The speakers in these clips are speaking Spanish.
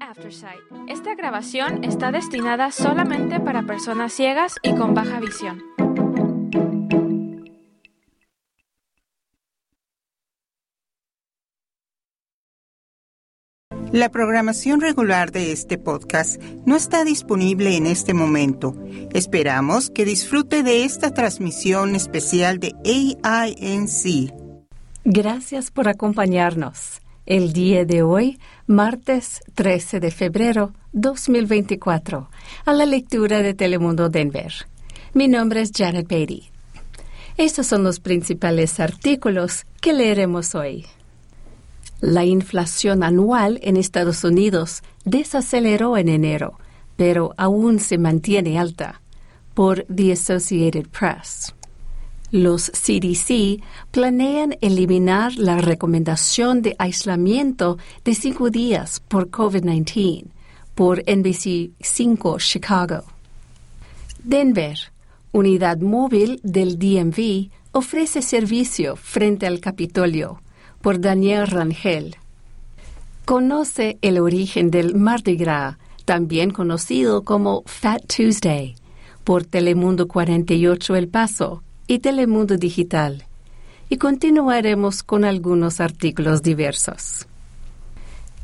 Aftersight. Esta grabación está destinada solamente para personas ciegas y con baja visión. La programación regular de este podcast no está disponible en este momento. Esperamos que disfrute de esta transmisión especial de AINC. Gracias por acompañarnos. El día de hoy, martes 13 de febrero 2024, a la lectura de Telemundo Denver. Mi nombre es Janet Beatty. Estos son los principales artículos que leeremos hoy. La inflación anual en Estados Unidos desaceleró en enero, pero aún se mantiene alta, por The Associated Press. Los CDC planean eliminar la recomendación de aislamiento de cinco días por COVID-19 por NBC 5 Chicago. Denver, unidad móvil del DMV, ofrece servicio frente al Capitolio por Daniel Rangel. Conoce el origen del Mardi Gras, también conocido como Fat Tuesday, por Telemundo 48 El Paso y Telemundo Digital. Y continuaremos con algunos artículos diversos.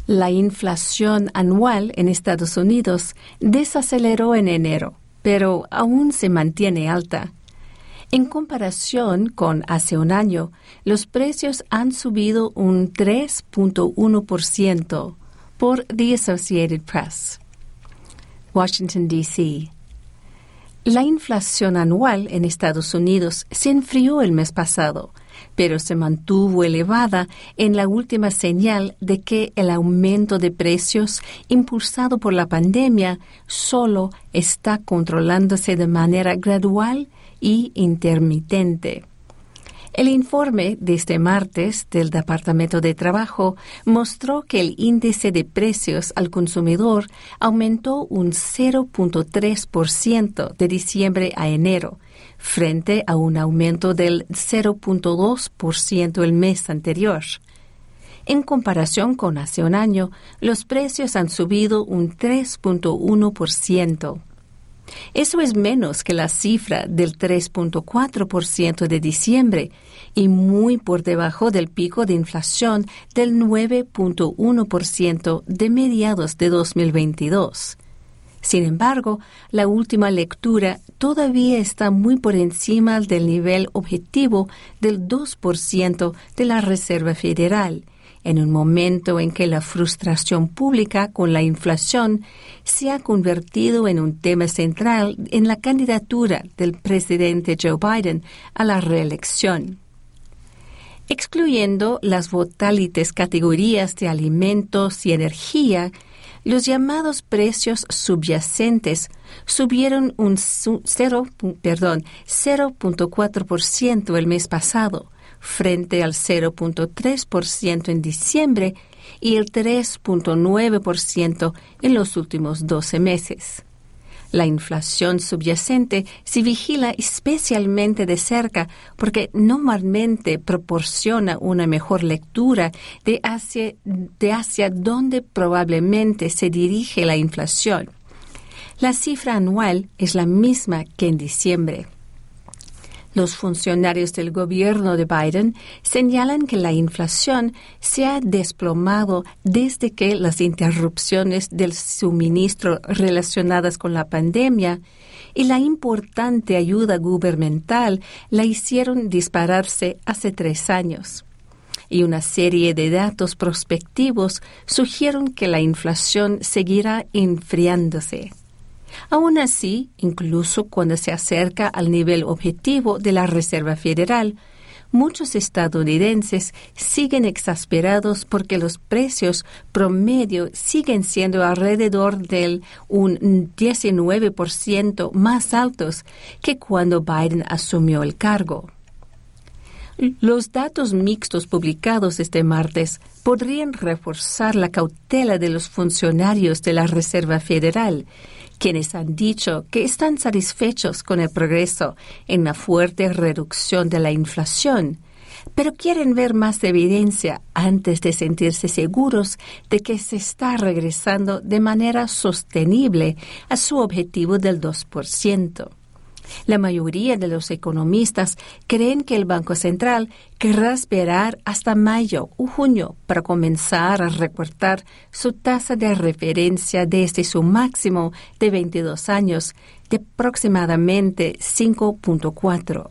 La inflación anual en Estados Unidos desaceleró en enero, pero aún se mantiene alta en comparación con hace un año, los precios han subido un 3.1% por The Associated Press. Washington, D.C. La inflación anual en Estados Unidos se enfrió el mes pasado, pero se mantuvo elevada en la última señal de que el aumento de precios impulsado por la pandemia solo está controlándose de manera gradual y intermitente. El informe de este martes del Departamento de Trabajo mostró que el índice de precios al consumidor aumentó un 0.3% de diciembre a enero, frente a un aumento del 0.2% el mes anterior. En comparación con hace un año, los precios han subido un 3.1%. Eso es menos que la cifra del 3.4% de diciembre y muy por debajo del pico de inflación del 9.1% de mediados de 2022. Sin embargo, la última lectura todavía está muy por encima del nivel objetivo del 2% de la Reserva Federal en un momento en que la frustración pública con la inflación se ha convertido en un tema central en la candidatura del presidente Joe Biden a la reelección. Excluyendo las volátiles categorías de alimentos y energía, los llamados precios subyacentes subieron un 0.4% el mes pasado, frente al 0.3% en diciembre y el 3.9% en los últimos 12 meses. La inflación subyacente se vigila especialmente de cerca porque normalmente proporciona una mejor lectura de hacia, de hacia dónde probablemente se dirige la inflación. La cifra anual es la misma que en diciembre. Los funcionarios del gobierno de Biden señalan que la inflación se ha desplomado desde que las interrupciones del suministro relacionadas con la pandemia y la importante ayuda gubernamental la hicieron dispararse hace tres años. Y una serie de datos prospectivos sugieren que la inflación seguirá enfriándose. Aún así, incluso cuando se acerca al nivel objetivo de la Reserva Federal, muchos estadounidenses siguen exasperados porque los precios promedio siguen siendo alrededor del un 19% más altos que cuando Biden asumió el cargo. Los datos mixtos publicados este martes podrían reforzar la cautela de los funcionarios de la Reserva Federal, quienes han dicho que están satisfechos con el progreso en la fuerte reducción de la inflación, pero quieren ver más evidencia antes de sentirse seguros de que se está regresando de manera sostenible a su objetivo del 2%. La mayoría de los economistas creen que el Banco Central querrá esperar hasta mayo o junio para comenzar a recortar su tasa de referencia desde su máximo de 22 años de aproximadamente 5.4.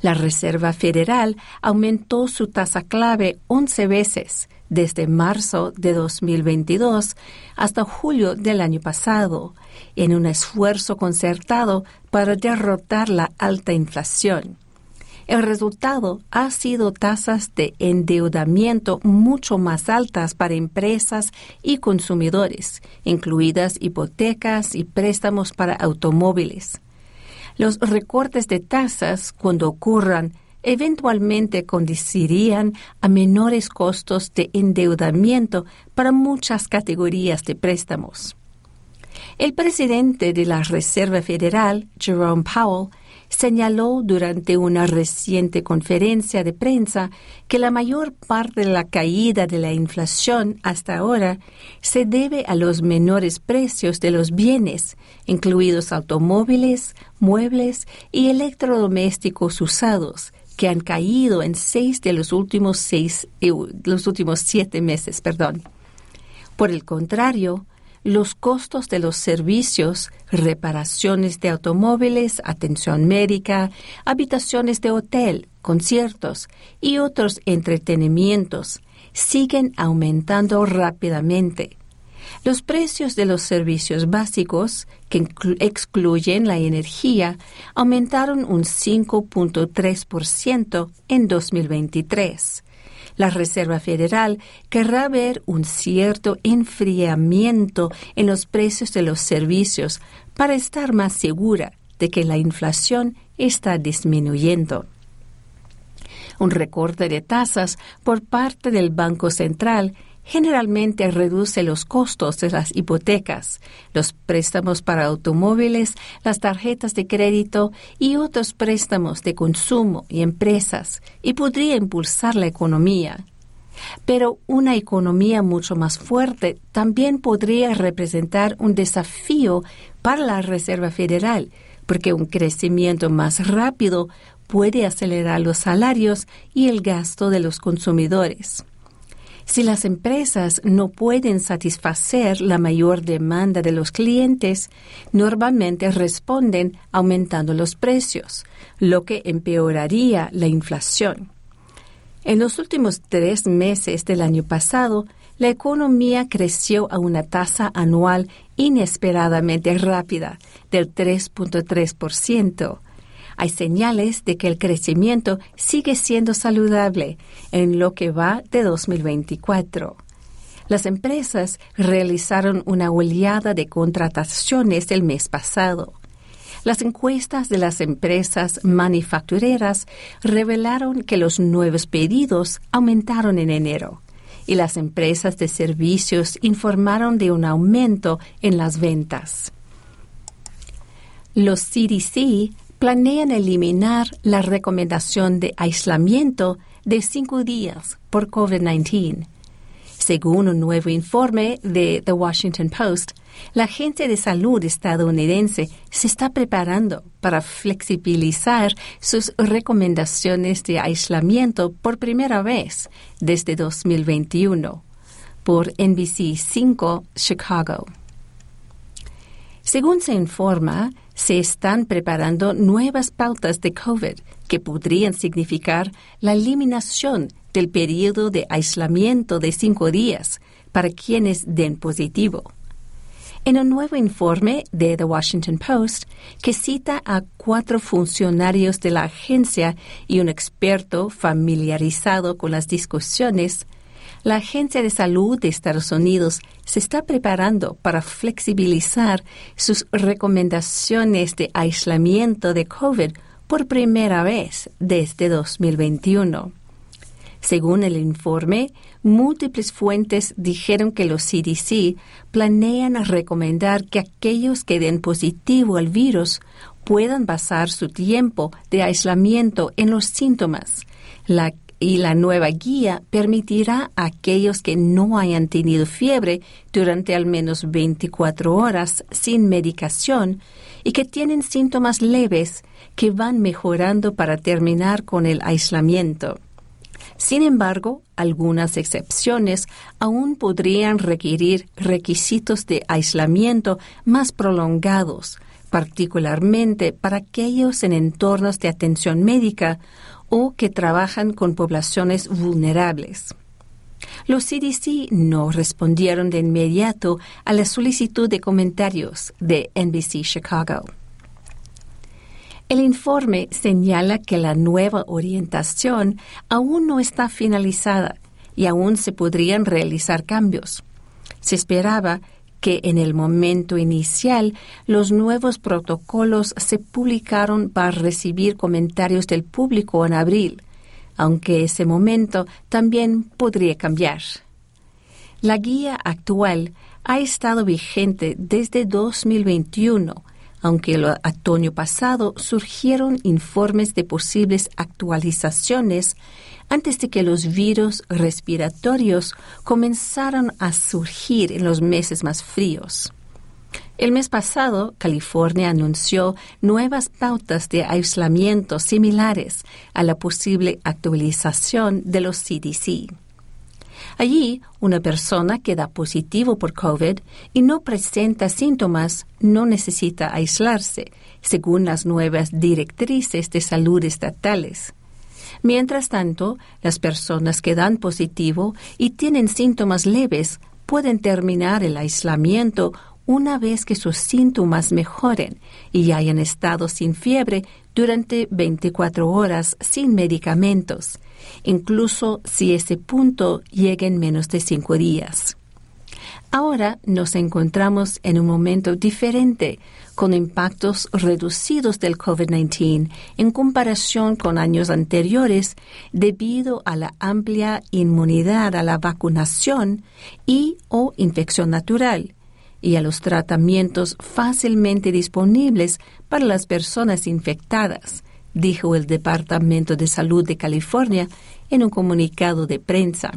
La Reserva Federal aumentó su tasa clave 11 veces desde marzo de 2022 hasta julio del año pasado, en un esfuerzo concertado para derrotar la alta inflación. El resultado ha sido tasas de endeudamiento mucho más altas para empresas y consumidores, incluidas hipotecas y préstamos para automóviles. Los recortes de tasas, cuando ocurran, eventualmente conducirían a menores costos de endeudamiento para muchas categorías de préstamos. El presidente de la Reserva Federal, Jerome Powell, señaló durante una reciente conferencia de prensa que la mayor parte de la caída de la inflación hasta ahora se debe a los menores precios de los bienes, incluidos automóviles, muebles y electrodomésticos usados, que han caído en seis de los últimos seis, eh, los últimos siete meses, perdón. Por el contrario, los costos de los servicios, reparaciones de automóviles, atención médica, habitaciones de hotel, conciertos y otros entretenimientos siguen aumentando rápidamente. Los precios de los servicios básicos, que excluyen la energía, aumentaron un 5.3% en 2023 la Reserva Federal querrá ver un cierto enfriamiento en los precios de los servicios para estar más segura de que la inflación está disminuyendo. Un recorte de tasas por parte del Banco Central generalmente reduce los costos de las hipotecas, los préstamos para automóviles, las tarjetas de crédito y otros préstamos de consumo y empresas y podría impulsar la economía. Pero una economía mucho más fuerte también podría representar un desafío para la Reserva Federal, porque un crecimiento más rápido puede acelerar los salarios y el gasto de los consumidores. Si las empresas no pueden satisfacer la mayor demanda de los clientes, normalmente responden aumentando los precios, lo que empeoraría la inflación. En los últimos tres meses del año pasado, la economía creció a una tasa anual inesperadamente rápida del 3.3%, hay señales de que el crecimiento sigue siendo saludable en lo que va de 2024. Las empresas realizaron una oleada de contrataciones el mes pasado. Las encuestas de las empresas manufactureras revelaron que los nuevos pedidos aumentaron en enero y las empresas de servicios informaron de un aumento en las ventas. Los CDC planean eliminar la recomendación de aislamiento de cinco días por COVID-19. Según un nuevo informe de The Washington Post, la Agencia de Salud estadounidense se está preparando para flexibilizar sus recomendaciones de aislamiento por primera vez desde 2021 por NBC 5 Chicago. Según se informa, se están preparando nuevas pautas de COVID que podrían significar la eliminación del periodo de aislamiento de cinco días para quienes den positivo. En un nuevo informe de The Washington Post, que cita a cuatro funcionarios de la agencia y un experto familiarizado con las discusiones, la Agencia de Salud de Estados Unidos se está preparando para flexibilizar sus recomendaciones de aislamiento de COVID por primera vez desde 2021. Según el informe, múltiples fuentes dijeron que los CDC planean recomendar que aquellos que den positivo al virus puedan basar su tiempo de aislamiento en los síntomas y la nueva guía permitirá a aquellos que no hayan tenido fiebre durante al menos 24 horas sin medicación y que tienen síntomas leves que van mejorando para terminar con el aislamiento. Sin embargo, algunas excepciones aún podrían requerir requisitos de aislamiento más prolongados, particularmente para aquellos en entornos de atención médica o que trabajan con poblaciones vulnerables. Los CDC no respondieron de inmediato a la solicitud de comentarios de NBC Chicago. El informe señala que la nueva orientación aún no está finalizada y aún se podrían realizar cambios. Se esperaba que en el momento inicial los nuevos protocolos se publicaron para recibir comentarios del público en abril, aunque ese momento también podría cambiar. La guía actual ha estado vigente desde 2021, aunque el otoño pasado surgieron informes de posibles actualizaciones antes de que los virus respiratorios comenzaran a surgir en los meses más fríos. El mes pasado, California anunció nuevas pautas de aislamiento similares a la posible actualización de los CDC. Allí, una persona que da positivo por COVID y no presenta síntomas no necesita aislarse, según las nuevas directrices de salud estatales. Mientras tanto, las personas que dan positivo y tienen síntomas leves pueden terminar el aislamiento una vez que sus síntomas mejoren y hayan estado sin fiebre durante 24 horas sin medicamentos, incluso si ese punto llega en menos de cinco días. Ahora nos encontramos en un momento diferente, con impactos reducidos del COVID-19 en comparación con años anteriores debido a la amplia inmunidad a la vacunación y o infección natural y a los tratamientos fácilmente disponibles para las personas infectadas, dijo el Departamento de Salud de California en un comunicado de prensa.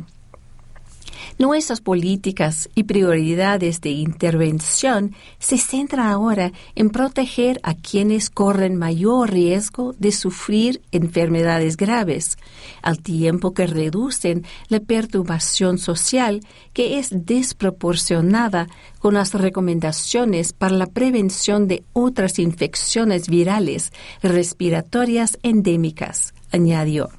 Nuestras políticas y prioridades de intervención se centran ahora en proteger a quienes corren mayor riesgo de sufrir enfermedades graves, al tiempo que reducen la perturbación social que es desproporcionada con las recomendaciones para la prevención de otras infecciones virales respiratorias endémicas, añadió.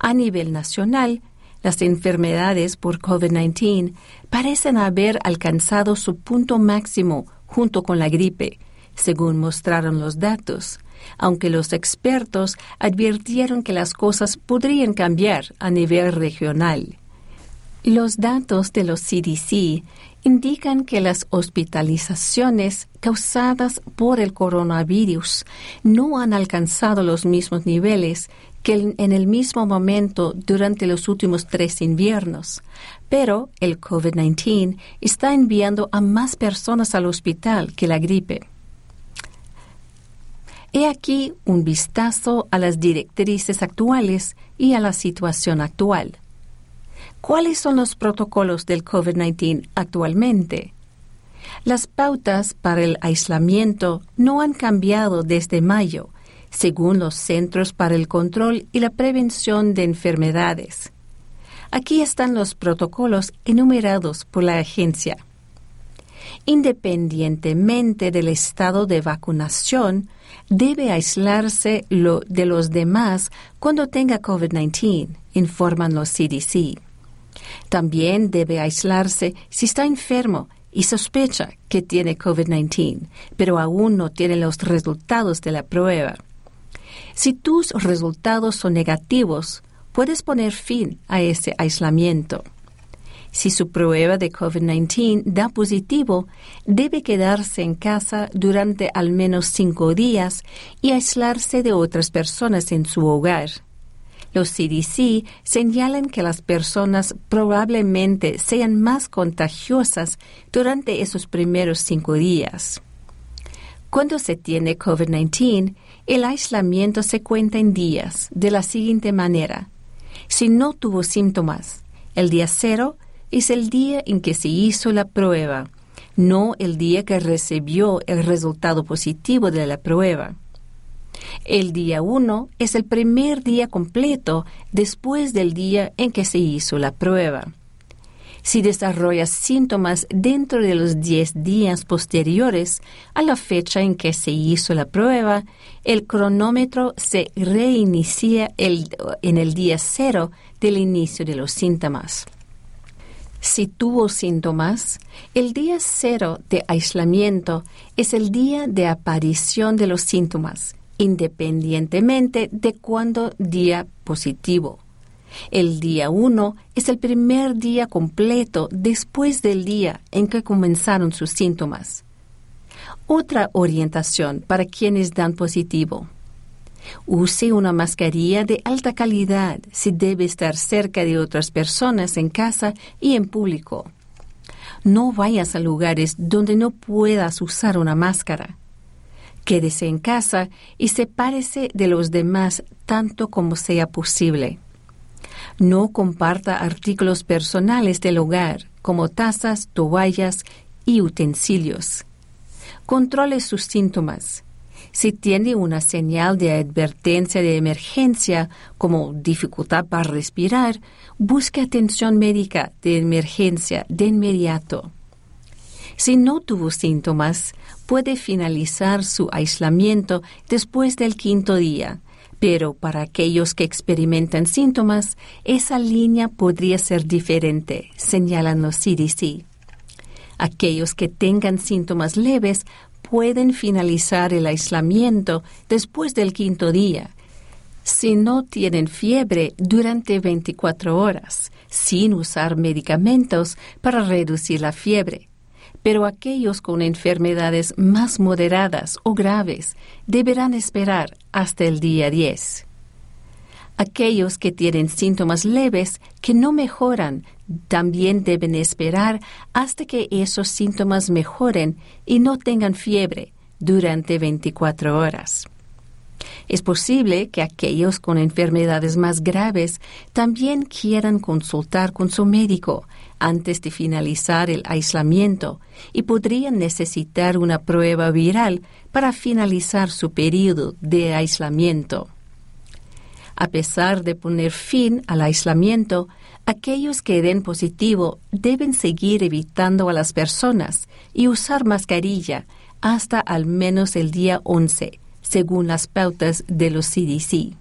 A nivel nacional, las enfermedades por COVID-19 parecen haber alcanzado su punto máximo junto con la gripe, según mostraron los datos, aunque los expertos advirtieron que las cosas podrían cambiar a nivel regional. Los datos de los CDC indican que las hospitalizaciones causadas por el coronavirus no han alcanzado los mismos niveles que en el mismo momento durante los últimos tres inviernos. Pero el COVID-19 está enviando a más personas al hospital que la gripe. He aquí un vistazo a las directrices actuales y a la situación actual. ¿Cuáles son los protocolos del COVID-19 actualmente? Las pautas para el aislamiento no han cambiado desde mayo según los Centros para el Control y la Prevención de Enfermedades. Aquí están los protocolos enumerados por la agencia. Independientemente del estado de vacunación, debe aislarse lo de los demás cuando tenga COVID-19, informan los CDC. También debe aislarse si está enfermo y sospecha que tiene COVID-19, pero aún no tiene los resultados de la prueba. Si tus resultados son negativos, puedes poner fin a ese aislamiento. Si su prueba de COVID-19 da positivo, debe quedarse en casa durante al menos cinco días y aislarse de otras personas en su hogar. Los CDC señalan que las personas probablemente sean más contagiosas durante esos primeros cinco días. Cuando se tiene COVID-19, El aislamiento se cuenta en días de la siguiente manera. Si no tuvo síntomas, el día cero es el día en que se hizo la prueba, no el día que recibió el resultado positivo de la prueba. El día uno es el primer día completo después del día en que se hizo la prueba. Si desarrolla síntomas dentro de los 10 días posteriores a la fecha en que se hizo la prueba, el cronómetro se reinicia en el día cero del inicio de los síntomas. Si tuvo síntomas, el día cero de aislamiento es el día de aparición de los síntomas, independientemente de cuándo día positivo. El día 1 es el primer día completo después del día en que comenzaron sus síntomas. Otra orientación para quienes dan positivo. Use una mascarilla de alta calidad si debe estar cerca de otras personas en casa y en público. No vayas a lugares donde no puedas usar una máscara. Quédese en casa y sepárese de los demás tanto como sea posible. No comparta artículos personales del hogar, como tazas, toallas y utensilios. Controle sus síntomas. Si tiene una señal de advertencia de emergencia, como dificultad para respirar, busque atención médica de emergencia de inmediato. Si no tuvo síntomas, puede finalizar su aislamiento después del quinto día pero para aquellos que experimentan síntomas, esa línea podría ser diferente, señalan los CDC. Aquellos que tengan síntomas leves pueden finalizar el aislamiento después del quinto día. Si no tienen fiebre durante 24 horas, sin usar medicamentos para reducir la fiebre pero aquellos con enfermedades más moderadas o graves deberán esperar hasta el día 10. Aquellos que tienen síntomas leves que no mejoran también deben esperar hasta que esos síntomas mejoren y no tengan fiebre durante 24 horas. Es posible que aquellos con enfermedades más graves también quieran consultar con su médico antes de finalizar el aislamiento y podrían necesitar una prueba viral para finalizar su periodo de aislamiento. A pesar de poner fin al aislamiento, aquellos que den positivo deben seguir evitando a las personas y usar mascarilla hasta al menos el día 11, según las pautas de los CDC.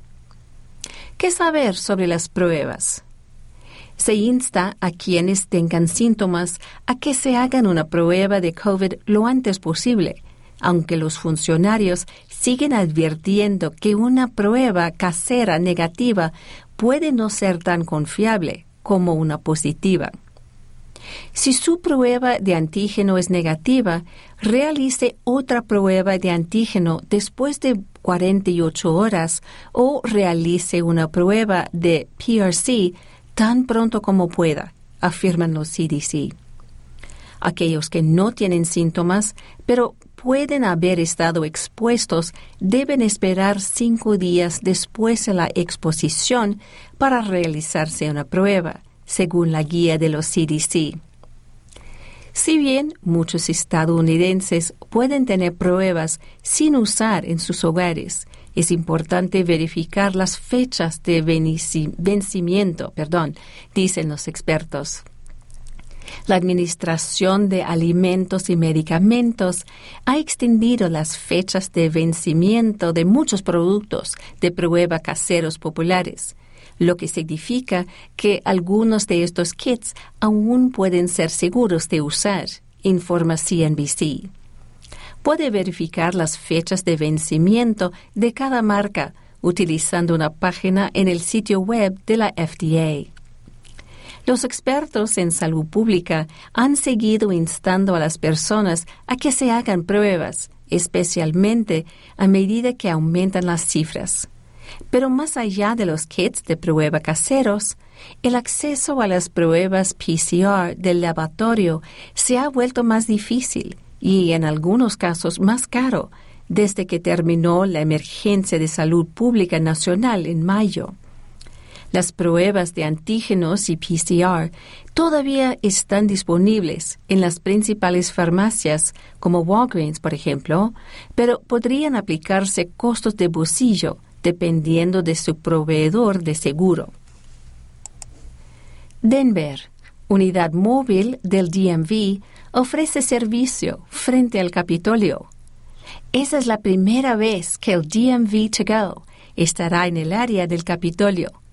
¿Qué saber sobre las pruebas? se insta a quienes tengan síntomas a que se hagan una prueba de COVID lo antes posible, aunque los funcionarios siguen advirtiendo que una prueba casera negativa puede no ser tan confiable como una positiva. Si su prueba de antígeno es negativa, realice otra prueba de antígeno después de 48 horas o realice una prueba de PRC tan pronto como pueda, afirman los CDC. Aquellos que no tienen síntomas, pero pueden haber estado expuestos, deben esperar cinco días después de la exposición para realizarse una prueba, según la guía de los CDC. Si bien muchos estadounidenses pueden tener pruebas sin usar en sus hogares, es importante verificar las fechas de vencimiento, perdón, dicen los expertos. La Administración de Alimentos y Medicamentos ha extendido las fechas de vencimiento de muchos productos de prueba caseros populares, lo que significa que algunos de estos kits aún pueden ser seguros de usar, informa CNBC puede verificar las fechas de vencimiento de cada marca utilizando una página en el sitio web de la FDA. Los expertos en salud pública han seguido instando a las personas a que se hagan pruebas, especialmente a medida que aumentan las cifras. Pero más allá de los kits de prueba caseros, el acceso a las pruebas PCR del laboratorio se ha vuelto más difícil y en algunos casos más caro desde que terminó la emergencia de salud pública nacional en mayo. Las pruebas de antígenos y PCR todavía están disponibles en las principales farmacias, como Walgreens, por ejemplo, pero podrían aplicarse costos de bolsillo dependiendo de su proveedor de seguro. Denver, unidad móvil del DMV, ofrece servicio frente al Capitolio. Esa es la primera vez que el DMV To Go estará en el área del Capitolio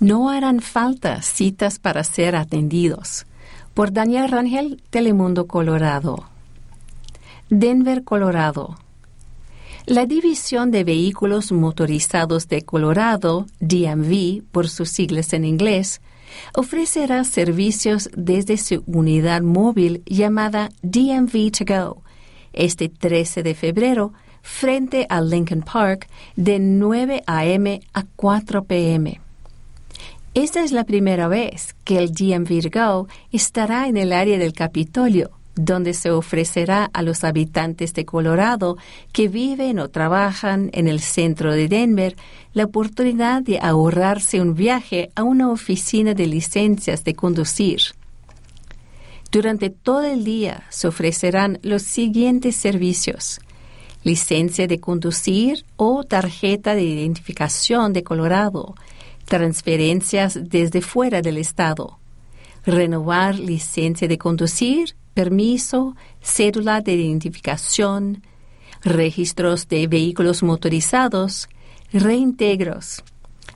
no harán falta citas para ser atendidos. Por Daniel Rangel, Telemundo Colorado. Denver, Colorado. La División de Vehículos Motorizados de Colorado, DMV por sus siglas en inglés, ofrecerá servicios desde su unidad móvil llamada DMV To Go este 13 de febrero frente a Lincoln Park de 9 a.m. a 4 p.m. Esta es la primera vez que el DMV Go estará en el área del Capitolio, donde se ofrecerá a los habitantes de Colorado que viven o trabajan en el centro de Denver la oportunidad de ahorrarse un viaje a una oficina de licencias de conducir. Durante todo el día se ofrecerán los siguientes servicios. Licencia de conducir o tarjeta de identificación de Colorado, transferencias desde fuera del Estado, renovar licencia de conducir, permiso, cédula de identificación, registros de vehículos motorizados, reintegros,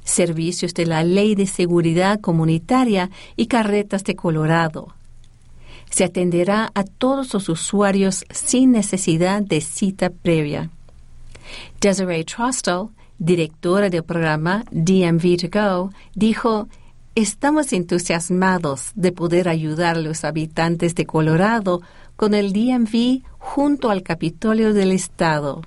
servicios de la Ley de Seguridad Comunitaria y carretas de Colorado. Se atenderá a todos los usuarios sin necesidad de cita previa. Desiree Trostel, directora del programa DMV 2 Go, dijo, Estamos entusiasmados de poder ayudar a los habitantes de Colorado con el DMV junto al Capitolio del Estado.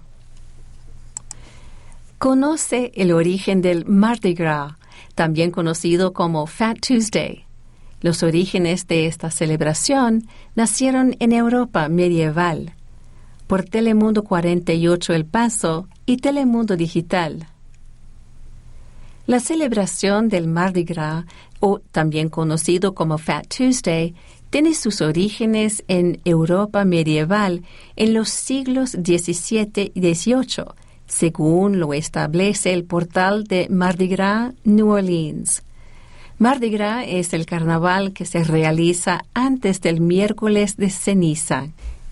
Conoce el origen del Mardi Gras, también conocido como Fat Tuesday. Los orígenes de esta celebración nacieron en Europa medieval. Por Telemundo 48 El Paso, y Telemundo Digital. La celebración del Mardi Gras, o también conocido como Fat Tuesday, tiene sus orígenes en Europa medieval en los siglos XVII y XVIII, según lo establece el portal de Mardi Gras New Orleans. Mardi Gras es el carnaval que se realiza antes del miércoles de ceniza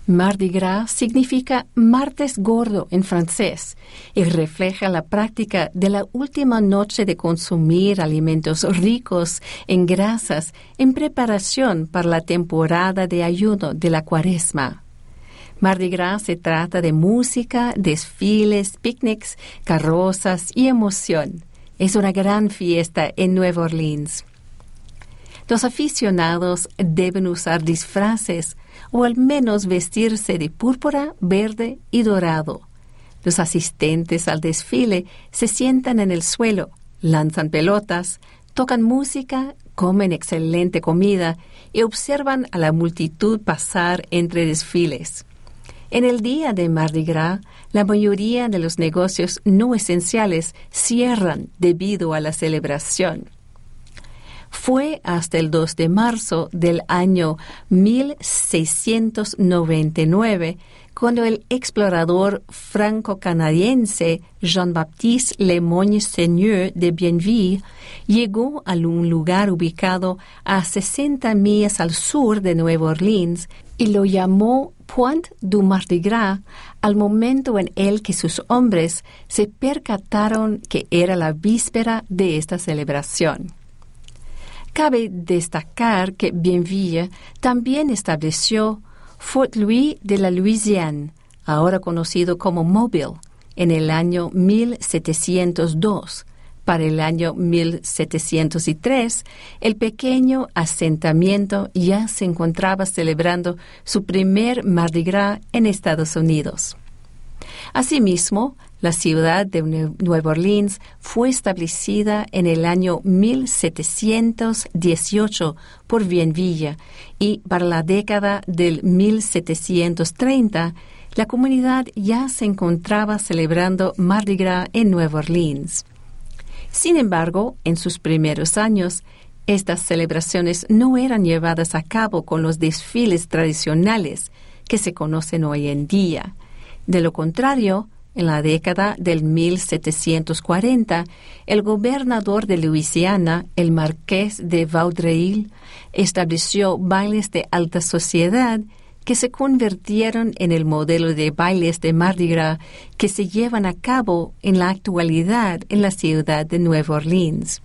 Mardi Gras significa martes gordo en francés y refleja la práctica de la última noche de consumir alimentos ricos en grasas en preparación para la temporada de ayuno de la cuaresma. Mardi Gras se trata de música, desfiles, picnics, carrozas y emoción. Es una gran fiesta en Nueva Orleans. Los aficionados deben usar disfraces o al menos vestirse de púrpura, verde y dorado. Los asistentes al desfile se sientan en el suelo, lanzan pelotas, tocan música, comen excelente comida y observan a la multitud pasar entre desfiles. En el día de Mardi Gras, la mayoría de los negocios no esenciales cierran debido a la celebración. Fue hasta el 2 de marzo del año 1699 cuando el explorador franco-canadiense Jean-Baptiste Lemoyne Seigneur de Bienville llegó a un lugar ubicado a 60 millas al sur de Nueva Orleans y lo llamó Point du Mardi Gras al momento en el que sus hombres se percataron que era la víspera de esta celebración. Cabe destacar que Bienville también estableció Fort Louis de la Louisiane, ahora conocido como Mobile, en el año 1702. Para el año 1703, el pequeño asentamiento ya se encontraba celebrando su primer Mardi Gras en Estados Unidos. Asimismo, La ciudad de Nueva Orleans fue establecida en el año 1718 por Bienvilla y para la década del 1730 la comunidad ya se encontraba celebrando Mardi Gras en Nueva Orleans. Sin embargo, en sus primeros años, estas celebraciones no eran llevadas a cabo con los desfiles tradicionales que se conocen hoy en día. De lo contrario, en la década del 1740, el gobernador de Luisiana, el marqués de Vaudreuil, estableció bailes de alta sociedad que se convirtieron en el modelo de bailes de Mardi Gras que se llevan a cabo en la actualidad en la ciudad de Nueva Orleans.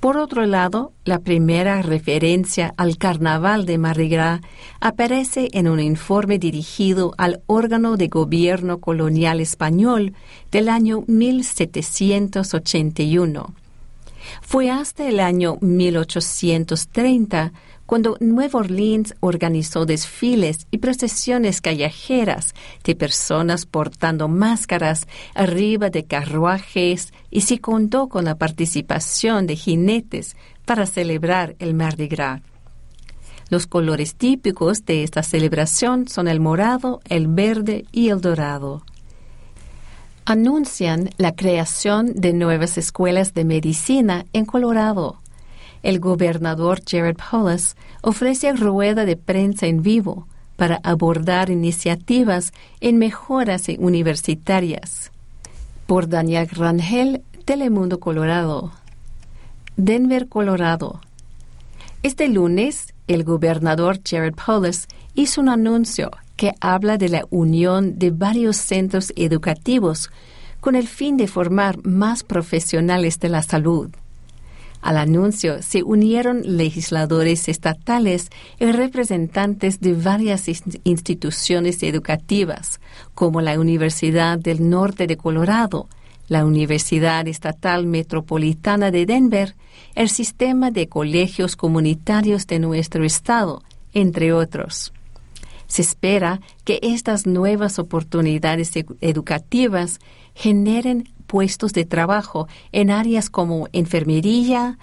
Por otro lado, la primera referencia al carnaval de Mardi Gras aparece en un informe dirigido al órgano de gobierno colonial español del año 1781. Fue hasta el año 1830 cuando Nueva Orleans organizó desfiles y procesiones callejeras de personas portando máscaras arriba de carruajes y se contó con la participación de jinetes para celebrar el Mardi Gras. Los colores típicos de esta celebración son el morado, el verde y el dorado. Anuncian la creación de nuevas escuelas de medicina en Colorado el gobernador Jared Polis ofrece rueda de prensa en vivo para abordar iniciativas en mejoras universitarias. Por Daniel Rangel, Telemundo Colorado. Denver, Colorado. Este lunes, el gobernador Jared Polis hizo un anuncio que habla de la unión de varios centros educativos con el fin de formar más profesionales de la salud. Al anuncio se unieron legisladores estatales y representantes de varias instituciones educativas, como la Universidad del Norte de Colorado, la Universidad Estatal Metropolitana de Denver, el sistema de colegios comunitarios de nuestro estado, entre otros. Se espera que estas nuevas oportunidades educativas generen puestos de trabajo en áreas como enfermería,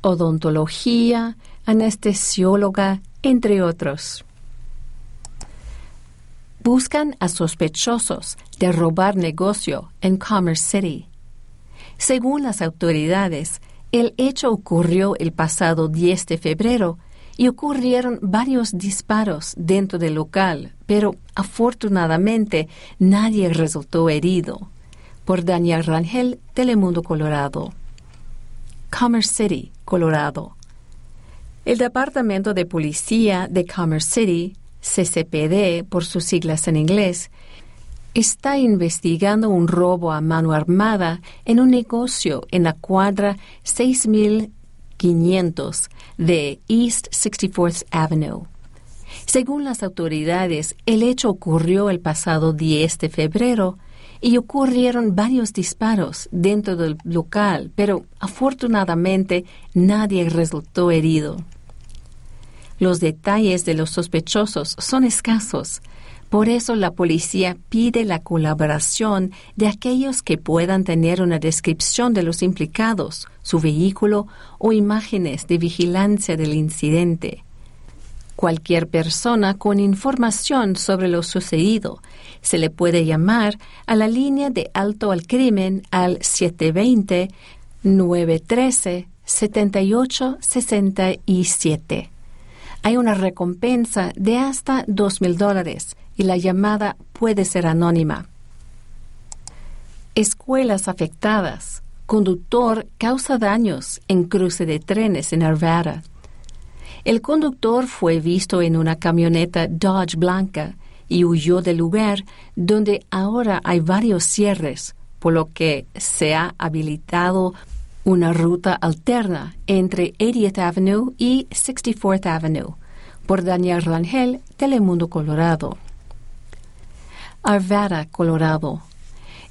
odontología, anestesióloga, entre otros. Buscan a sospechosos de robar negocio en Commerce City. Según las autoridades, el hecho ocurrió el pasado 10 de febrero y ocurrieron varios disparos dentro del local, pero afortunadamente nadie resultó herido por Daniel Rangel, Telemundo Colorado. Commerce City, Colorado. El Departamento de Policía de Commerce City, CCPD por sus siglas en inglés, está investigando un robo a mano armada en un negocio en la cuadra 6500 de East 64th Avenue. Según las autoridades, el hecho ocurrió el pasado 10 de febrero y ocurrieron varios disparos dentro del local, pero afortunadamente nadie resultó herido. Los detalles de los sospechosos son escasos, por eso la policía pide la colaboración de aquellos que puedan tener una descripción de los implicados, su vehículo o imágenes de vigilancia del incidente. Cualquier persona con información sobre lo sucedido se le puede llamar a la línea de alto al crimen al 720-913-7867. Hay una recompensa de hasta dos mil dólares y la llamada puede ser anónima. Escuelas afectadas. Conductor causa daños en cruce de trenes en Arvada. El conductor fue visto en una camioneta Dodge blanca y huyó del lugar donde ahora hay varios cierres, por lo que se ha habilitado una ruta alterna entre 80th Avenue y 64th Avenue por Daniel Rangel, Telemundo Colorado. Arvada, Colorado.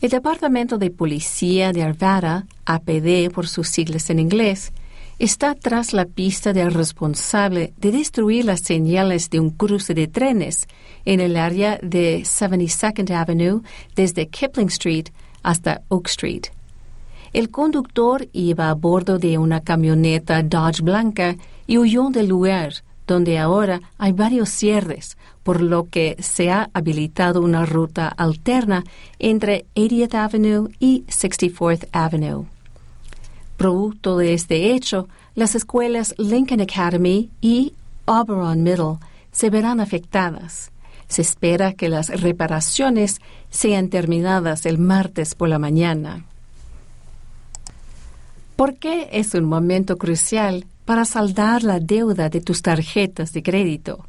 El Departamento de Policía de Arvada, APD por sus siglas en inglés, está tras la pista del responsable de destruir las señales de un cruce de trenes en el área de 72nd Avenue desde Kipling Street hasta Oak Street. El conductor iba a bordo de una camioneta Dodge blanca y huyó del lugar, donde ahora hay varios cierres, por lo que se ha habilitado una ruta alterna entre 80th Avenue y 64th Avenue. Producto de este hecho, las escuelas Lincoln Academy y Auberon Middle se verán afectadas. Se espera que las reparaciones sean terminadas el martes por la mañana. ¿Por qué es un momento crucial para saldar la deuda de tus tarjetas de crédito?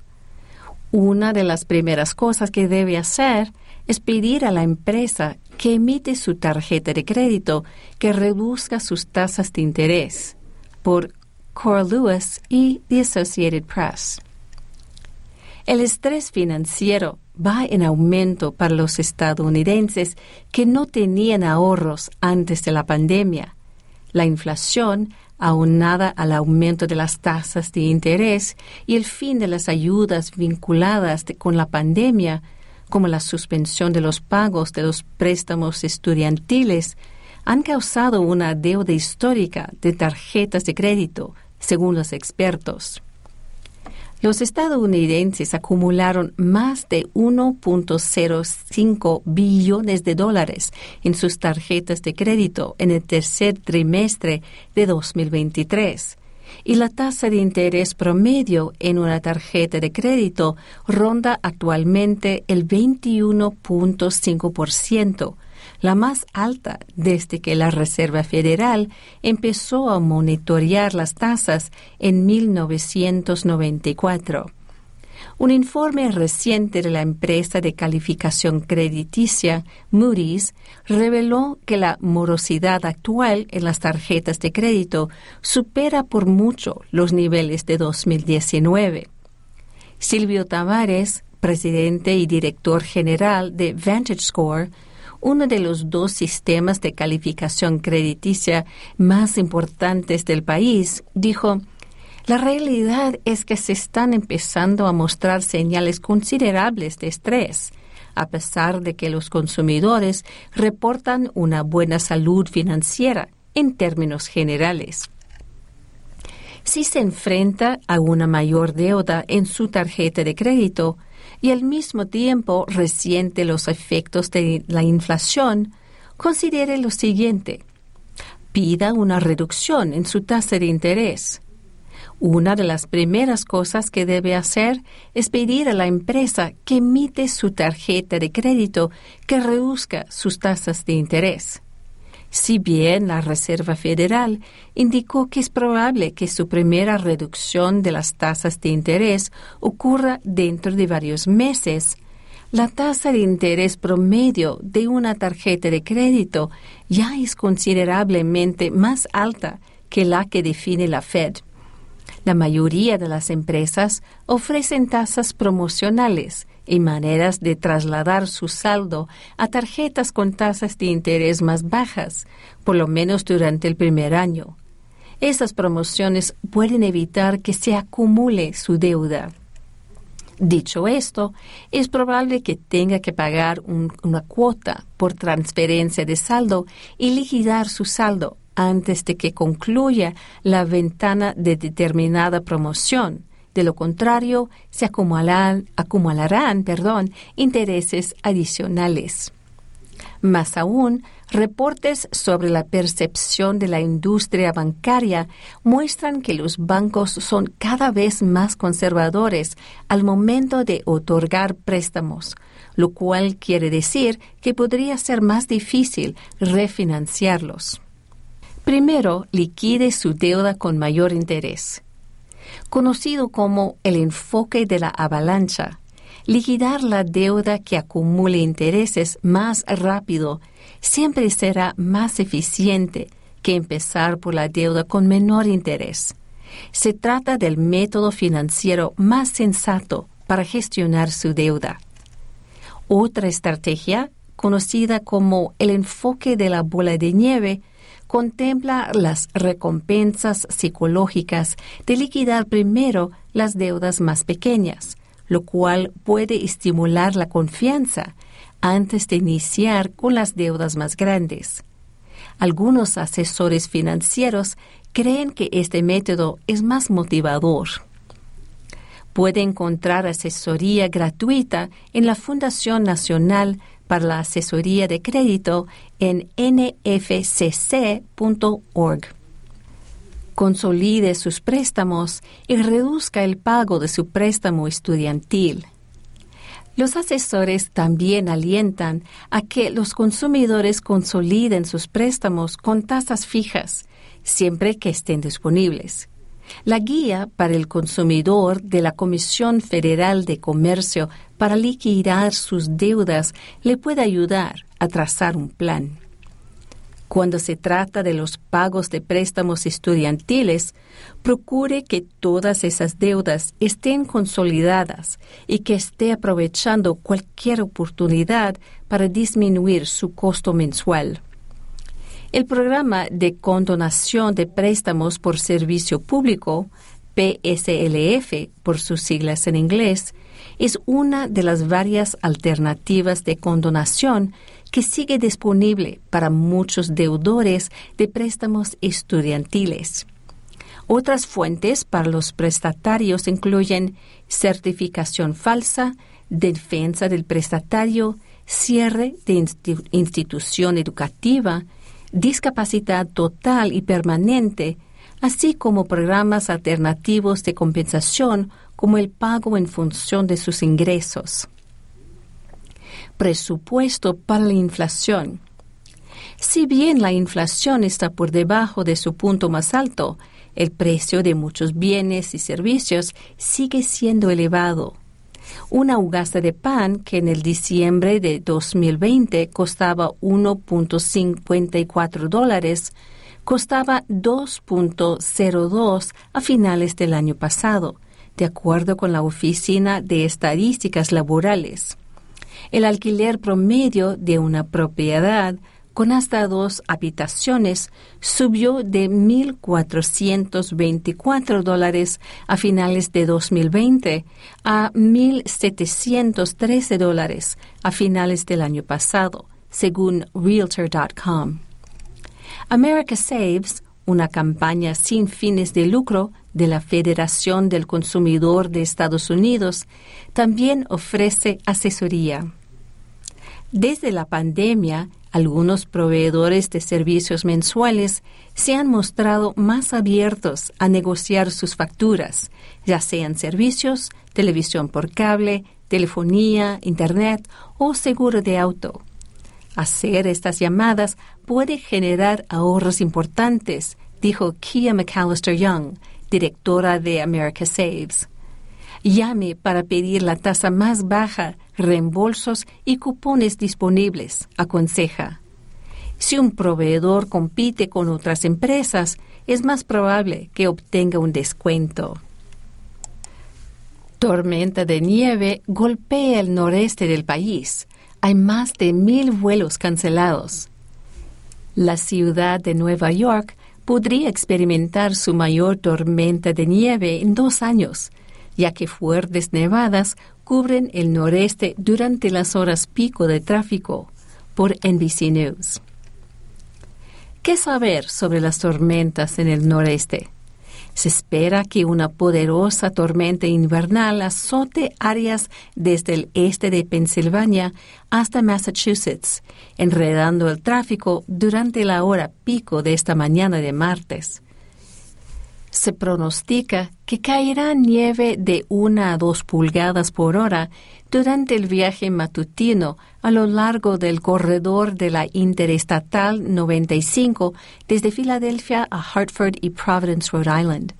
Una de las primeras cosas que debe hacer es pedir a la empresa que emite su tarjeta de crédito que reduzca sus tasas de interés por Core Lewis y The Associated Press. El estrés financiero va en aumento para los estadounidenses que no tenían ahorros antes de la pandemia. La inflación, aunada al aumento de las tasas de interés y el fin de las ayudas vinculadas con la pandemia, como la suspensión de los pagos de los préstamos estudiantiles, han causado una deuda histórica de tarjetas de crédito, según los expertos. Los estadounidenses acumularon más de 1.05 billones de dólares en sus tarjetas de crédito en el tercer trimestre de 2023 y la tasa de interés promedio en una tarjeta de crédito ronda actualmente el 21.5%, la más alta desde que la Reserva Federal empezó a monitorear las tasas en 1994. Un informe reciente de la empresa de calificación crediticia Moody's reveló que la morosidad actual en las tarjetas de crédito supera por mucho los niveles de 2019. Silvio Tavares, presidente y director general de Vantage Score, uno de los dos sistemas de calificación crediticia más importantes del país, dijo, la realidad es que se están empezando a mostrar señales considerables de estrés, a pesar de que los consumidores reportan una buena salud financiera en términos generales. Si se enfrenta a una mayor deuda en su tarjeta de crédito, y al mismo tiempo resiente los efectos de la inflación, considere lo siguiente. Pida una reducción en su tasa de interés. Una de las primeras cosas que debe hacer es pedir a la empresa que emite su tarjeta de crédito que reduzca sus tasas de interés. Si bien la Reserva Federal indicó que es probable que su primera reducción de las tasas de interés ocurra dentro de varios meses, la tasa de interés promedio de una tarjeta de crédito ya es considerablemente más alta que la que define la Fed. La mayoría de las empresas ofrecen tasas promocionales y maneras de trasladar su saldo a tarjetas con tasas de interés más bajas, por lo menos durante el primer año. Esas promociones pueden evitar que se acumule su deuda. Dicho esto, es probable que tenga que pagar una cuota por transferencia de saldo y liquidar su saldo antes de que concluya la ventana de determinada promoción, de lo contrario, se acumularán, acumularán perdón, intereses adicionales. Más aún, reportes sobre la percepción de la industria bancaria muestran que los bancos son cada vez más conservadores al momento de otorgar préstamos, lo cual quiere decir que podría ser más difícil refinanciarlos. Primero, liquide su deuda con mayor interés conocido como el enfoque de la avalancha. Liquidar la deuda que acumule intereses más rápido siempre será más eficiente que empezar por la deuda con menor interés. Se trata del método financiero más sensato para gestionar su deuda. Otra estrategia, conocida como el enfoque de la bola de nieve, contempla las recompensas psicológicas de liquidar primero las deudas más pequeñas, lo cual puede estimular la confianza, antes de iniciar con las deudas más grandes. Algunos asesores financieros creen que este método es más motivador. Puede encontrar asesoría gratuita en la Fundación Nacional para la Asesoría de Crédito en nfcc.org. Consolide sus préstamos y reduzca el pago de su préstamo estudiantil. Los asesores también alientan a que los consumidores consoliden sus préstamos con tasas fijas, siempre que estén disponibles. La guía para el consumidor de la Comisión Federal de Comercio para liquidar sus deudas le puede ayudar a trazar un plan. Cuando se trata de los pagos de préstamos estudiantiles, procure que todas esas deudas estén consolidadas y que esté aprovechando cualquier oportunidad para disminuir su costo mensual. El programa de condonación de préstamos por servicio público, PSLF por sus siglas en inglés, es una de las varias alternativas de condonación que sigue disponible para muchos deudores de préstamos estudiantiles. Otras fuentes para los prestatarios incluyen certificación falsa, defensa del prestatario, cierre de institución educativa, discapacidad total y permanente, así como programas alternativos de compensación como el pago en función de sus ingresos. Presupuesto para la inflación. Si bien la inflación está por debajo de su punto más alto, el precio de muchos bienes y servicios sigue siendo elevado una ugasta de pan que en el diciembre de 2020 costaba 1.54 dólares, costaba 2.02 a finales del año pasado, de acuerdo con la Oficina de Estadísticas Laborales. El alquiler promedio de una propiedad con hasta dos habitaciones subió de 1.424 dólares a finales de 2020 a 1.713 dólares a finales del año pasado, según Realtor.com. America Saves, una campaña sin fines de lucro de la Federación del Consumidor de Estados Unidos, también ofrece asesoría. Desde la pandemia, algunos proveedores de servicios mensuales se han mostrado más abiertos a negociar sus facturas, ya sean servicios, televisión por cable, telefonía, internet o seguro de auto. Hacer estas llamadas puede generar ahorros importantes, dijo Kia McAllister Young, directora de America Saves. Llame para pedir la tasa más baja, reembolsos y cupones disponibles, aconseja. Si un proveedor compite con otras empresas, es más probable que obtenga un descuento. Tormenta de nieve golpea el noreste del país. Hay más de mil vuelos cancelados. La ciudad de Nueva York podría experimentar su mayor tormenta de nieve en dos años, ya que fuertes nevadas cubren el noreste durante las horas pico de tráfico, por NBC News. ¿Qué saber sobre las tormentas en el noreste? Se espera que una poderosa tormenta invernal azote áreas desde el este de Pensilvania hasta Massachusetts, enredando el tráfico durante la hora pico de esta mañana de martes se pronostica que caerá nieve de una a dos pulgadas por hora durante el viaje matutino a lo largo del corredor de la Interestatal 95 desde Filadelfia a Hartford y Providence, Rhode Island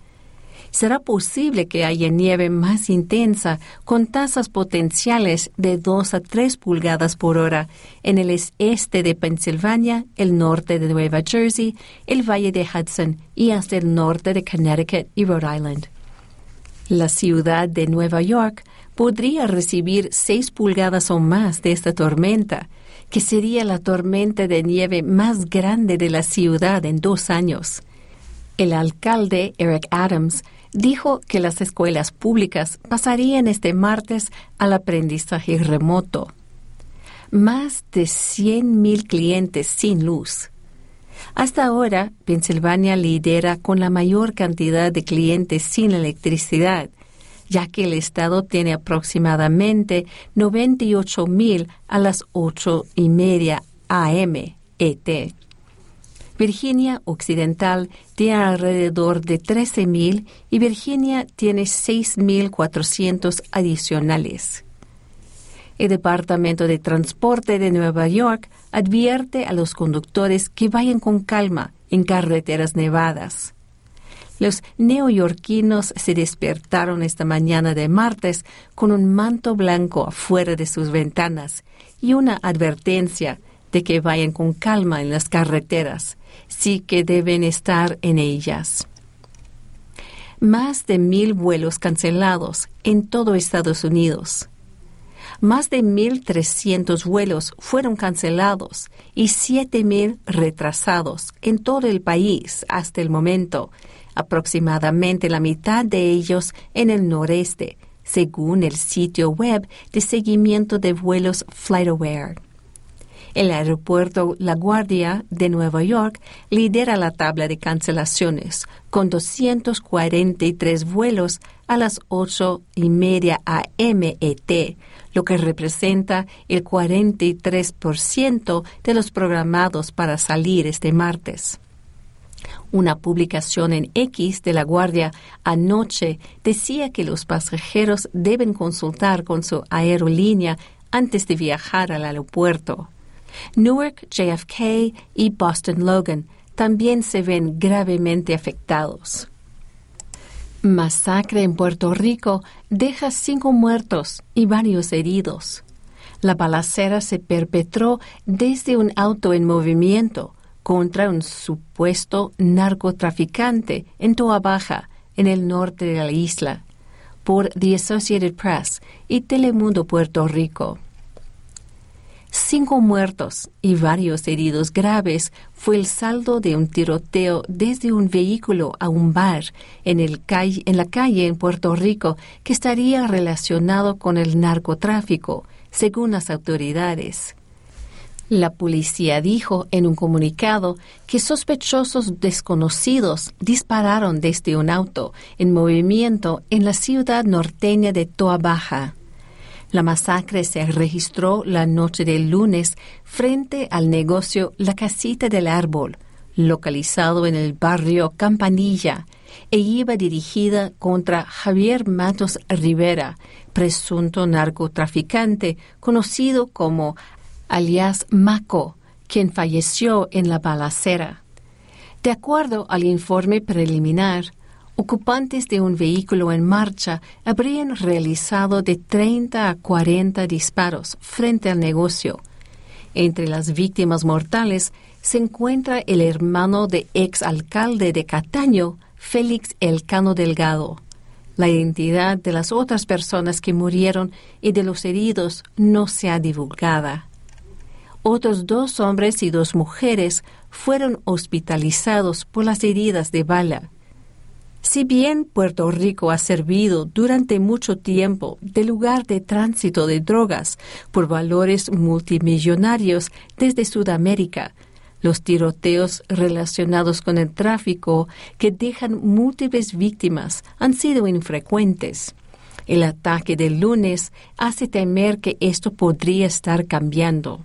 será posible que haya nieve más intensa con tasas potenciales de 2 a 3 pulgadas por hora en el este de Pensilvania, el norte de Nueva Jersey, el valle de Hudson y hasta el norte de Connecticut y Rhode Island. La ciudad de Nueva York podría recibir 6 pulgadas o más de esta tormenta, que sería la tormenta de nieve más grande de la ciudad en dos años. El alcalde Eric Adams dijo que las escuelas públicas pasarían este martes al aprendizaje remoto. más de 100.000 clientes sin luz. Hasta ahora, Pensilvania lidera con la mayor cantidad de clientes sin electricidad, ya que el estado tiene aproximadamente 98.000 a las 8 y media AM ET. Virginia Occidental tiene alrededor de 13.000 y Virginia tiene 6.400 adicionales. El Departamento de Transporte de Nueva York advierte a los conductores que vayan con calma en carreteras nevadas. Los neoyorquinos se despertaron esta mañana de martes con un manto blanco afuera de sus ventanas y una advertencia de que vayan con calma en las carreteras, sí que deben estar en ellas. Más de mil vuelos cancelados en todo Estados Unidos. Más de 1.300 vuelos fueron cancelados y 7.000 retrasados en todo el país hasta el momento, aproximadamente la mitad de ellos en el noreste, según el sitio web de seguimiento de vuelos FlightAware. El aeropuerto La Guardia de Nueva York lidera la tabla de cancelaciones, con 243 vuelos a las 8 y media AMET, lo que representa el 43% de los programados para salir este martes. Una publicación en X de la Guardia anoche decía que los pasajeros deben consultar con su aerolínea antes de viajar al aeropuerto. Newark JFK y Boston Logan también se ven gravemente afectados. Masacre en Puerto Rico deja cinco muertos y varios heridos. La balacera se perpetró desde un auto en movimiento contra un supuesto narcotraficante en Toa Baja, en el norte de la isla, por The Associated Press y Telemundo Puerto Rico. Cinco muertos y varios heridos graves fue el saldo de un tiroteo desde un vehículo a un bar en, el en la calle en Puerto Rico que estaría relacionado con el narcotráfico, según las autoridades. La policía dijo en un comunicado que sospechosos desconocidos dispararon desde un auto en movimiento en la ciudad norteña de Toa Baja. La masacre se registró la noche del lunes frente al negocio La Casita del Árbol, localizado en el barrio Campanilla, e iba dirigida contra Javier Matos Rivera, presunto narcotraficante conocido como alias Maco, quien falleció en la balacera. De acuerdo al informe preliminar, ocupantes de un vehículo en marcha habrían realizado de 30 a 40 disparos frente al negocio. Entre las víctimas mortales se encuentra el hermano de ex alcalde de Cataño, Félix Elcano Delgado. La identidad de las otras personas que murieron y de los heridos no se ha divulgada. Otros dos hombres y dos mujeres fueron hospitalizados por las heridas de bala. Si bien Puerto Rico ha servido durante mucho tiempo de lugar de tránsito de drogas por valores multimillonarios desde Sudamérica, los tiroteos relacionados con el tráfico que dejan múltiples víctimas han sido infrecuentes. El ataque del lunes hace temer que esto podría estar cambiando.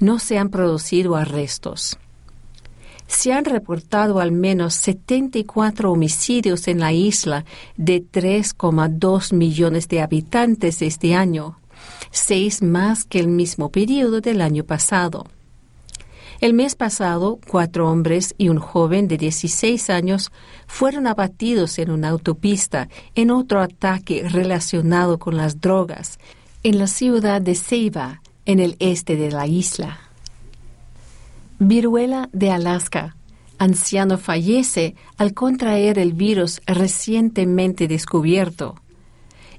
No se han producido arrestos se han reportado al menos 74 homicidios en la isla de 3,2 millones de habitantes este año, seis más que el mismo periodo del año pasado. El mes pasado, cuatro hombres y un joven de 16 años fueron abatidos en una autopista en otro ataque relacionado con las drogas en la ciudad de Ceiba, en el este de la isla. Viruela de Alaska. Anciano fallece al contraer el virus recientemente descubierto.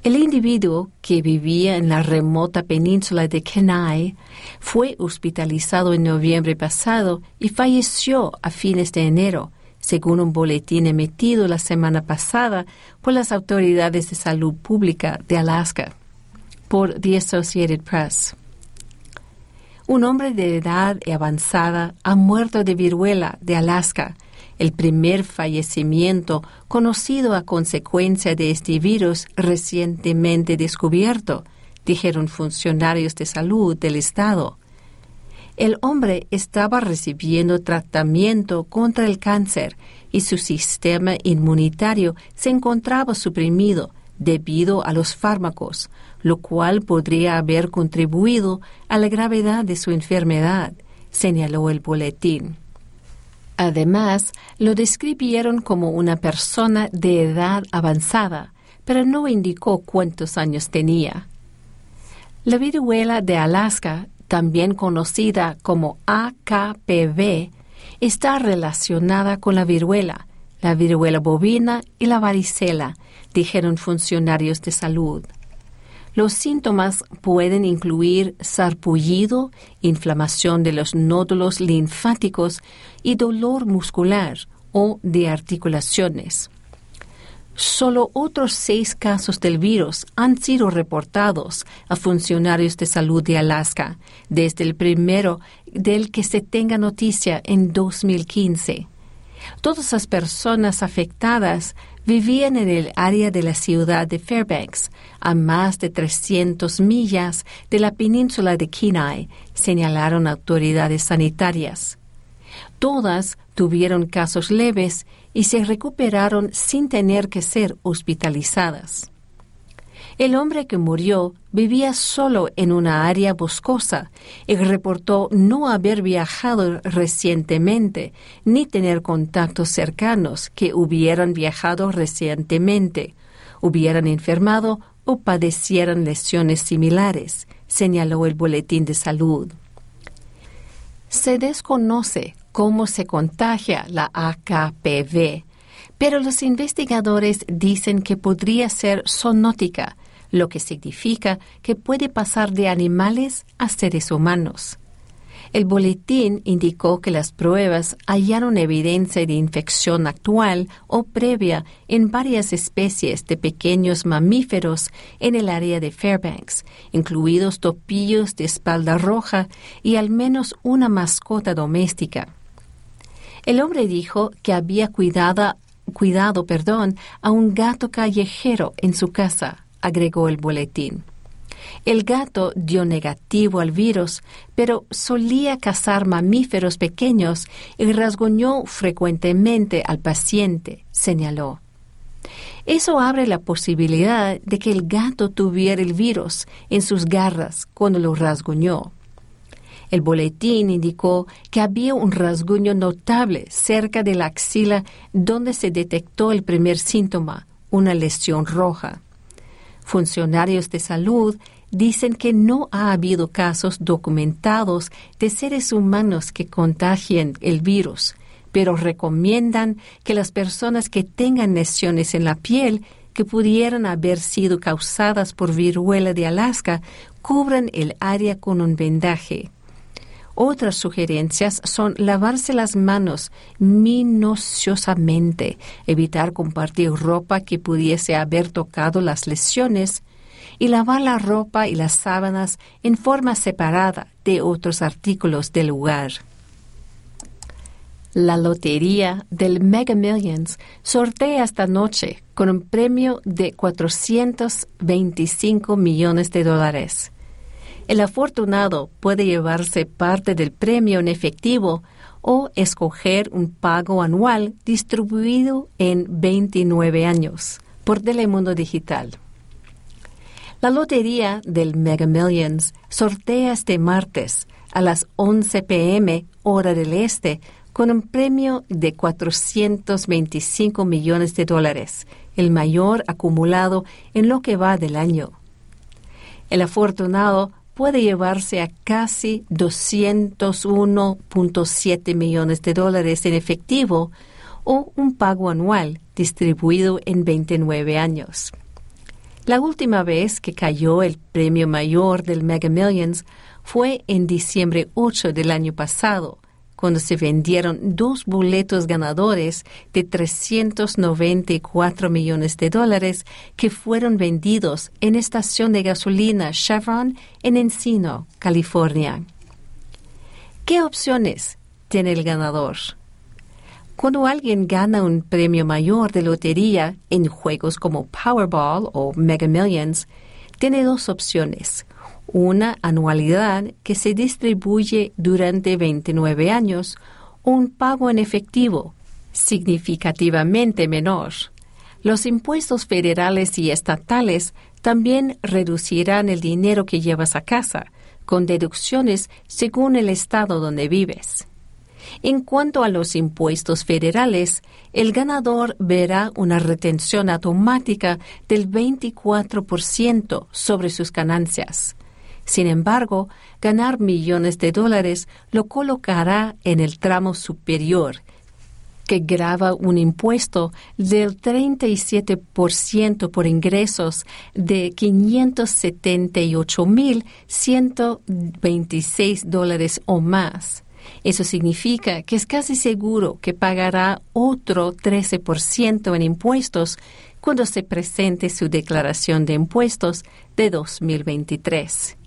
El individuo, que vivía en la remota península de Kenai, fue hospitalizado en noviembre pasado y falleció a fines de enero, según un boletín emitido la semana pasada por las autoridades de salud pública de Alaska por The Associated Press. Un hombre de edad avanzada ha muerto de viruela de Alaska, el primer fallecimiento conocido a consecuencia de este virus recientemente descubierto, dijeron funcionarios de salud del estado. El hombre estaba recibiendo tratamiento contra el cáncer y su sistema inmunitario se encontraba suprimido debido a los fármacos, lo cual podría haber contribuido a la gravedad de su enfermedad, señaló el boletín. Además, lo describieron como una persona de edad avanzada, pero no indicó cuántos años tenía. La viruela de Alaska, también conocida como AKPV, está relacionada con la viruela, la viruela bovina y la varicela, dijeron funcionarios de salud. Los síntomas pueden incluir sarpullido, inflamación de los nódulos linfáticos y dolor muscular o de articulaciones. Solo otros seis casos del virus han sido reportados a funcionarios de salud de Alaska desde el primero del que se tenga noticia en 2015. Todas las personas afectadas vivían en el área de la ciudad de Fairbanks, a más de 300 millas de la península de Kenai, señalaron autoridades sanitarias. Todas tuvieron casos leves y se recuperaron sin tener que ser hospitalizadas. El hombre que murió vivía solo en una área boscosa y reportó no haber viajado recientemente ni tener contactos cercanos que hubieran viajado recientemente, hubieran enfermado o padecieran lesiones similares, señaló el Boletín de Salud. Se desconoce cómo se contagia la AKPV, pero los investigadores dicen que podría ser zoonótica, lo que significa que puede pasar de animales a seres humanos. El boletín indicó que las pruebas hallaron evidencia de infección actual o previa en varias especies de pequeños mamíferos en el área de Fairbanks, incluidos topillos de espalda roja y al menos una mascota doméstica. El hombre dijo que había cuidado, cuidado perdón, a un gato callejero en su casa agregó el boletín. El gato dio negativo al virus, pero solía cazar mamíferos pequeños y rasguñó frecuentemente al paciente, señaló. Eso abre la posibilidad de que el gato tuviera el virus en sus garras cuando lo rasguñó. El boletín indicó que había un rasguño notable cerca de la axila donde se detectó el primer síntoma, una lesión roja. Funcionarios de salud dicen que no ha habido casos documentados de seres humanos que contagien el virus, pero recomiendan que las personas que tengan lesiones en la piel que pudieran haber sido causadas por viruela de Alaska cubran el área con un vendaje. Otras sugerencias son lavarse las manos minuciosamente, evitar compartir ropa que pudiese haber tocado las lesiones y lavar la ropa y las sábanas en forma separada de otros artículos del lugar. La lotería del Mega Millions sortea esta noche con un premio de 425 millones de dólares. El afortunado puede llevarse parte del premio en efectivo o escoger un pago anual distribuido en 29 años por Telemundo Digital. La lotería del Mega Millions sortea este martes a las 11 p.m. hora del este con un premio de 425 millones de dólares, el mayor acumulado en lo que va del año. El afortunado puede llevarse a casi 201.7 millones de dólares en efectivo o un pago anual distribuido en 29 años. La última vez que cayó el premio mayor del Mega Millions fue en diciembre 8 del año pasado, cuando se vendieron dos boletos ganadores de 394 millones de dólares que fueron vendidos en estación de gasolina Chevron en Encino, California. ¿Qué opciones tiene el ganador? Cuando alguien gana un premio mayor de lotería en juegos como Powerball o Mega Millions, tiene dos opciones. Una anualidad que se distribuye durante 29 años o un pago en efectivo significativamente menor. Los impuestos federales y estatales también reducirán el dinero que llevas a casa, con deducciones según el estado donde vives. En cuanto a los impuestos federales, el ganador verá una retención automática del 24% sobre sus ganancias. Sin embargo, ganar millones de dólares lo colocará en el tramo superior, que grava un impuesto del 37% por ingresos de 578.126 dólares o más. Eso significa que es casi seguro que pagará otro 13% en impuestos cuando se presente su declaración de impuestos de 2023.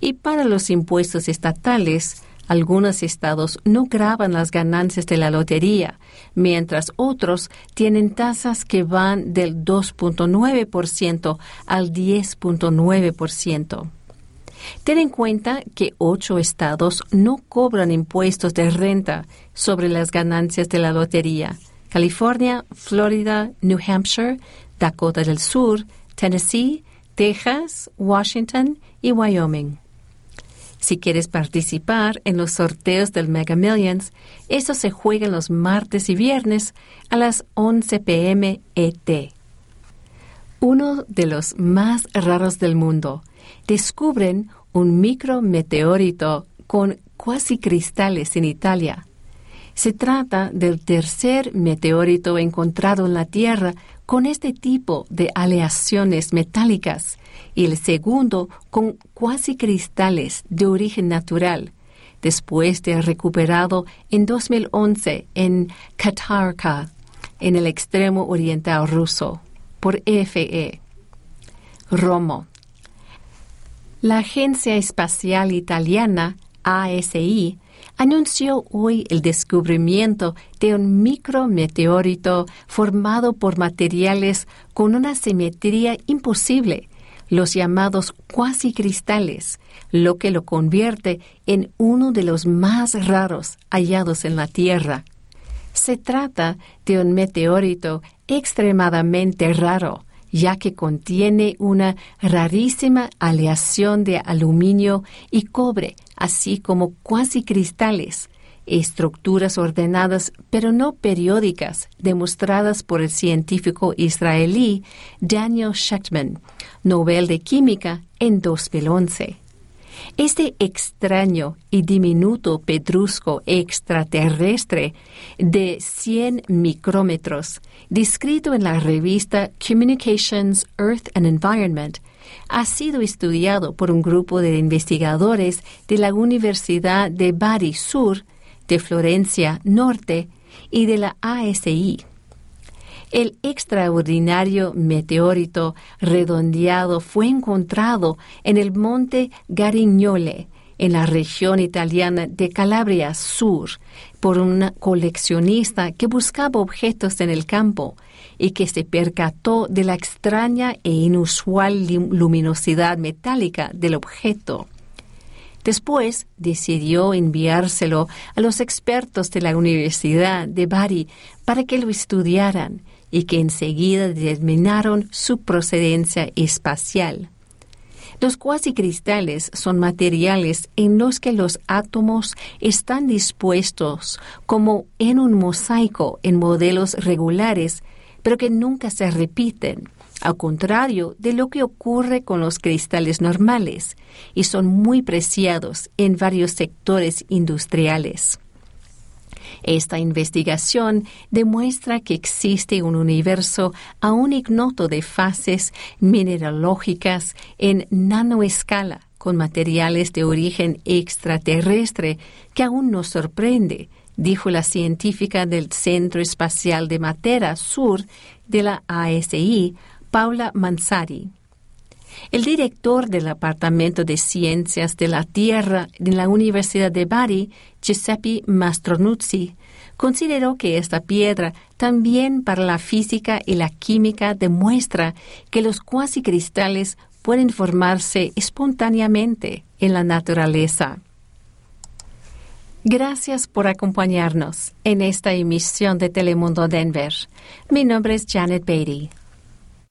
Y para los impuestos estatales, algunos estados no graban las ganancias de la lotería, mientras otros tienen tasas que van del 2.9% al 10.9%. Ten en cuenta que ocho estados no cobran impuestos de renta sobre las ganancias de la lotería. California, Florida, New Hampshire, Dakota del Sur, Tennessee, Texas, Washington y Wyoming. Si quieres participar en los sorteos del Mega Millions, eso se juega los martes y viernes a las 11 pm ET. Uno de los más raros del mundo. Descubren un micrometeorito con cuasi cristales en Italia. Se trata del tercer meteorito encontrado en la Tierra con este tipo de aleaciones metálicas y el segundo con cuasi cristales de origen natural, después de recuperado en 2011 en Katarka, en el extremo oriental ruso, por FE. Romo. La Agencia Espacial Italiana, ASI, anunció hoy el descubrimiento de un micrometeorito formado por materiales con una simetría imposible, los llamados cuasi cristales, lo que lo convierte en uno de los más raros hallados en la Tierra. Se trata de un meteorito extremadamente raro, ya que contiene una rarísima aleación de aluminio y cobre, así como cuasi cristales, estructuras ordenadas pero no periódicas, demostradas por el científico israelí Daniel Shechtman, Nobel de Química en 2011. Este extraño y diminuto pedrusco extraterrestre de 100 micrómetros, descrito en la revista Communications, Earth and Environment, ha sido estudiado por un grupo de investigadores de la Universidad de Bari Sur, de Florencia Norte y de la ASI. El extraordinario meteorito redondeado fue encontrado en el monte Garignole, en la región italiana de Calabria Sur, por un coleccionista que buscaba objetos en el campo y que se percató de la extraña e inusual luminosidad metálica del objeto. Después decidió enviárselo a los expertos de la Universidad de Bari para que lo estudiaran y que enseguida determinaron su procedencia espacial. Los cuasicristales son materiales en los que los átomos están dispuestos como en un mosaico en modelos regulares, pero que nunca se repiten, al contrario de lo que ocurre con los cristales normales, y son muy preciados en varios sectores industriales. Esta investigación demuestra que existe un universo aún ignoto de fases mineralógicas en nanoescala con materiales de origen extraterrestre que aún nos sorprende, dijo la científica del Centro Espacial de Matera Sur de la ASI, Paula Mansari. El director del Departamento de Ciencias de la Tierra de la Universidad de Bari, Giuseppe Mastronuzzi, consideró que esta piedra también para la física y la química demuestra que los cuasicristales pueden formarse espontáneamente en la naturaleza. Gracias por acompañarnos en esta emisión de Telemundo Denver. Mi nombre es Janet Beatty.